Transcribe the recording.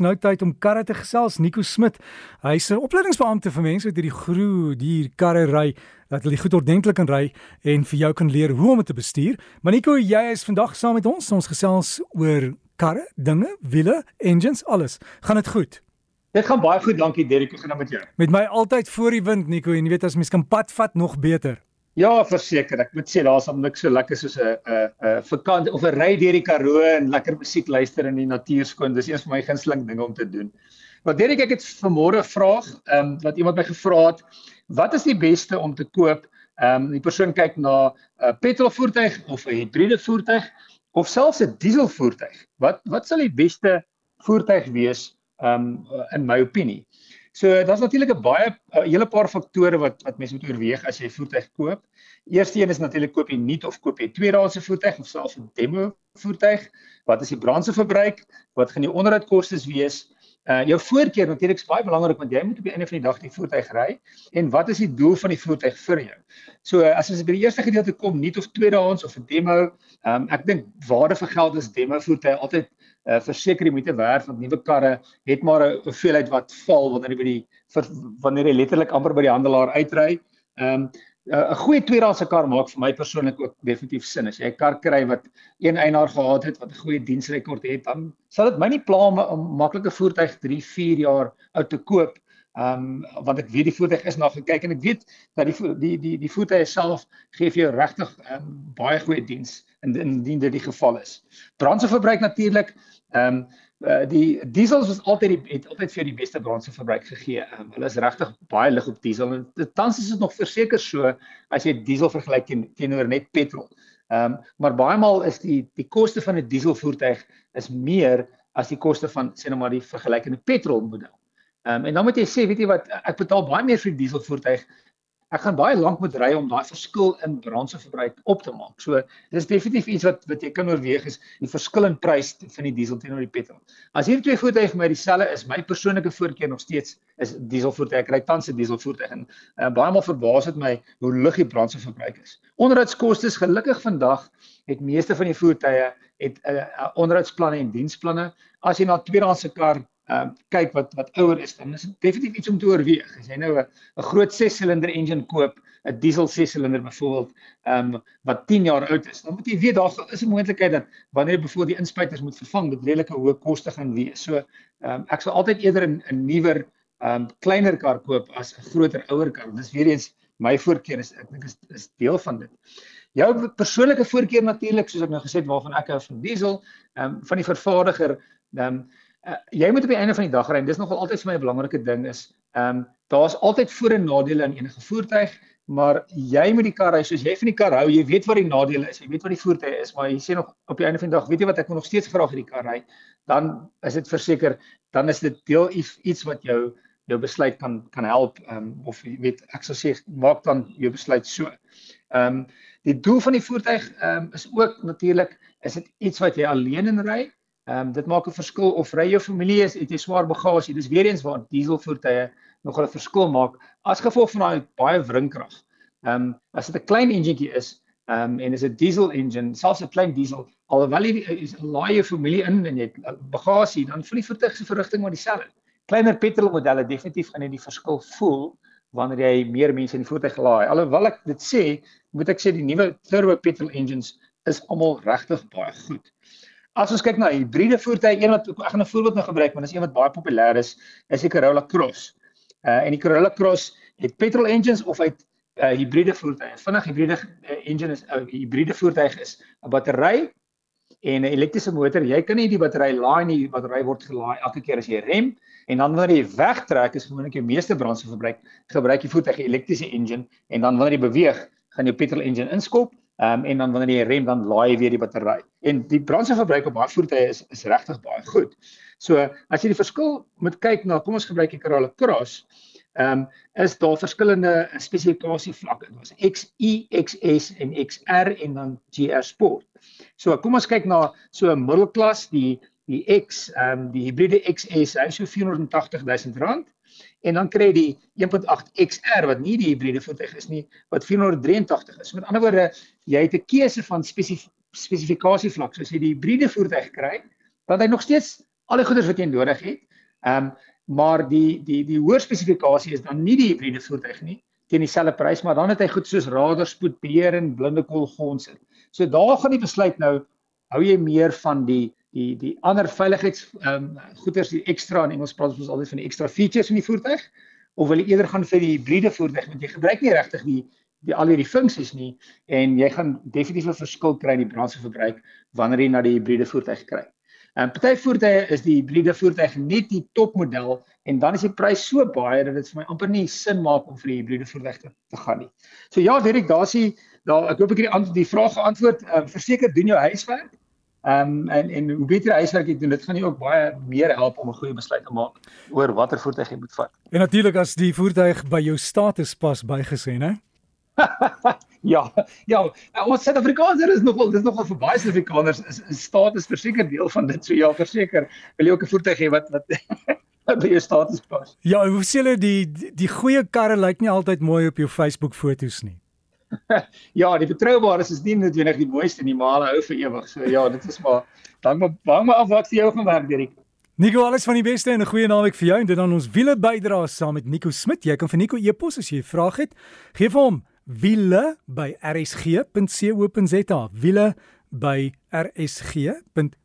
nou tyd om karre te gesels. Nico Smit. Hy's 'n opleidingsbeampte vir mense wat hierdie groe dier karre ry, dat hulle goed ordentlik kan ry en vir jou kan leer hoe om dit te bestuur. Maar Nico, jy is vandag saam met ons. Ons gesels oor karre, dinge, wiele, engines, alles. Gaan dit goed? Dit gaan baie goed, dankie Derek. Hoe gaan dit met jou? Met my altyd voor die wind, Nico, en jy weet as mens kan pad vat nog beter. Ja, verseker. Ek moet sê daar's hom niks so lekker soos 'n 'n 'n vakansie of 'n ry deur die Karoo en lekker musiek luister in die natuur skoon. Dis een van my gunsteling dinge om te doen. Wat Derek ek het vanmôre vraag, ehm um, wat iemand my gevra het, wat is die beste om te koop? Ehm um, die persoon kyk na 'n petrolvoertuig of 'n hibriede voertuig of selfs 'n dieselvoertuig. Wat wat sal die beste voertuig wees ehm um, in my opinie? So daar's natuurlik 'n baie 'n hele paar faktore wat wat mense moet oorweeg as jy 'n voertuig koop. Eerste een is natuurlik koop jy nuut of koop jy tweedehandse voertuig of selfs 'n demo voertuig. Wat is die brandstofverbruik? Wat gaan die onderhoudkostes wees? Uh jou voorkeur natuurlik is baie belangrik want jy moet op die einde van die dag die voertuig ry en wat is die doel van die voertuig vir jou? So as ons by die eerste gedeelte kom, nuut of tweedehands of 'n demo, um, ek dink waarde vir geld is demo voertuie altyd uh, verseker jy moet te werk want nuwe karre het maar 'n hoeveelheid wat val wanneer jy by die vir, wanneer jy letterlik amper by die handelaar uitry. Ehm um, 'n goeie tweedehandse kar maak vir my persoonlik ook definitief sin. As jy 'n kar kry wat een eienaar gehad het wat 'n goeie diensrekord het, dan sal dit my nie pla om 'n maklike voertuig 3, 4 jaar oud te koop. Ehm um, want ek weet die voertuig is na gekyk en ek weet dat die die die die voertuig self gee vir jou regtig um, baie goeie diens indien dit die geval is. Brandstofverbruik natuurlik Ehm um, uh, die diesels was altyd die het altyd vir die beste brandstofverbruik gegee. Um, hulle is regtig baie lig op diesel en tans is dit nog verseker so as jy diesel vergelyk teen, teenoor net petrol. Ehm um, maar baie maal is die die koste van 'n dieselvoertuig is meer as die koste van sê nou maar die vergelykende petrolmodel. Ehm um, en dan moet jy sê, weet jy wat, ek betaal baie meer vir die dieselvoertuig ek gaan baie lank moet ry om daai verskil in brandstofverbruik op te maak. So dis definitief iets wat wat jy kan oorweeg is die verskil in prys van die diesel teenoor die petrol. As hierdie twee voertuie vir my dieselfde is, my persoonlike voorkeur nog steeds is dieselvoertuie. Ek ry tans 'n dieselvoertuig en uh, baie maal verbaas dit my hoe lig die brandstofverbruik is. Onderhoudskoste is gelukkig vandag het meeste van die voertuie het 'n uh, uh, onderhoudsplanne en diensplanne. As jy na 'n tweedehandse kar ehm uh, kyk wat wat ouer is dan is dit definitief iets om te oorweeg. As jy nou 'n 'n groot 6-silinder engine koop, 'n diesel 6-silinder byvoorbeeld, ehm um, wat 10 jaar oud is, dan moet jy weet daar is 'n moontlikheid dat wanneer jy byvoorbeeld die inspuiters moet vervang, dit redelike hoë koste gaan wees. So ehm um, ek sal altyd eerder 'n 'n nuwer ehm um, kleiner kar koop as 'n groter ouer kar. Dis weer eens my voorkeur is ek dink is is deel van dit. Jou persoonlike voorkeur natuurlik soos ek nou gesê het waarvan ek hou van diesel, ehm um, van die vervaardiger, ehm um, uh, jy moet op die einde van die dag ry en dis nogal altyd vir my 'n belangrike ding is ehm um, daar's altyd voor en nadele aan enige voertuig maar jy moet die kar ry soos jy van die kar hou jy weet wat die nadele is jy weet wat die voertuig is maar jy sê nog op die einde van die dag weet jy wat ek nog steeds graag hierdie kar ry dan is dit verseker dan is dit deel iets wat jou jou besluit kan kan help um, of jy weet ek sou sê maak dan jou besluit so. Ehm um, die doel van die voertuig ehm um, is ook natuurlik is dit iets wat jy alleen in ry Ehm um, dit maak 'n verskil of ry jou familie is, het jy swaar bagasie. Dis weer eens waar dieselvoertuie nog 'n verskil maak as gevolg van daai baie wringkrag. Ehm um, as dit 'n klein enjintjie is, ehm um, en is 'n diesel engine, selfs 'n klein diesel, alhoewel jy is laai jou familie in en jy het uh, bagasie, dan voel die voertuig se verrigting maar dieselfde. Kleiner petrolmodelle definitief gaan jy die verskil voel wanneer jy meer mense in die voertuig laai. Alhoewel ek dit sê, moet ek sê die nuwe turbo petrol engines is almal regtig baie goed. As ons kyk na hibriede voertuie, een wat ek gaan 'n voorbeeld nou gebruik, want dit is een wat baie populêr is, is die Corolla Cross. Uh en die Corolla Cross het petrol engines of uit uh hibriede voertuie. Vinnig hibriede uh, engine is 'n uh, hibriede voertuig is 'n battery en 'n elektriese motor. Jy kan nie die battery laai nie, die battery word gelaai elke keer as jy rem en dan wanneer jy wegtrek is gewoonlik jou meeste brandstofverbruik, gebruik jy voertuig 'n elektriese engine en dan wanneer jy beweeg, gaan jou petrol engine inskop Ehm um, en dan wanneer jy rem dan laai jy weer die battery. En die brandstofverbruik op baie voertuie is is regtig baie goed. So as jy die verskil moet kyk na kom ons gebruik die Corolla Cross. Ehm um, is daar verskillende spesifikasie vlakke. Daar's XE, XS en XR en dan GR Sport. So kom ons kyk na so 'n middelklas die die X ehm um, die hybride XS hy so 480 000 rand en dan kry jy die 1.8 XR wat nie die hybride voertuig is nie wat 483 is. Met ander woorde, jy het 'n keuse van spesif spesifikasie vlak. So as jy die hybride voertuig kry, dan het hy nog steeds al die goeder wat jy nodig het Ehm um, maar die die die hoër spesifikasie is dan nie die hibriede voertuig nie teen dieselfde prys, maar dan het hy goed soos radarspoed, beheer en blinde kolgons. So daar gaan die besluit nou hou jy meer van die die die ander veiligheids ehm um, goeders die ekstra in Engels praat ons altyd van die ekstra features in die voertuig of wil jy eerder gaan vir die hibriede voertuig want jy gebruik nie regtig die die al hierdie funksies nie en jy gaan definitief 'n verskil kry in die brandstofverbruik wanneer jy na die hibriede voertuig. En ehm, party voertuie is die hibriede voertuig net die topmodel en dan is die prys so baie dat dit vir my amper nie sin maak om vir die hibriede voertuig te, te gaan nie. So ja, Derek, daar's die daar ek hoop ek het die die vraag geantwoord. Um, verseker doen jou huiswerk. Ehm um, en en hoe beter huiswerk jy doen, dit gaan jou ook baie meer help om 'n goeie besluit te maak oor watter voertuig jy moet vat. En natuurlik as die voertuig by jou status pas bygesê, né? ja, ja, ons Suid-Afrikaners is nogal dis nogal vir baie Suid-Afrikaners is, is status verseker deel van dit. So ja, verseker, wil jy ook 'n voertuig hê wat wat by jou status pas. Ja, hoe sê hulle die die goeie karre lyk nie altyd mooi op jou Facebook foto's nie. ja, die betroubaarheid is nie noodwendig die mooiste nie, maar hulle hou vir ewig. So ja, dit is maar dan maar bang maar af wat vir jou gaan werk, Dirk. Nico, alles van die beste en 'n goeie naweek vir jou en dit dan ons wiele bydra saam met Nico Smit. Jy kan vir Nico e-pos as jy 'n vraag het. Geef hom wiele by rsg.co.za. Wiele by rsg.co.za.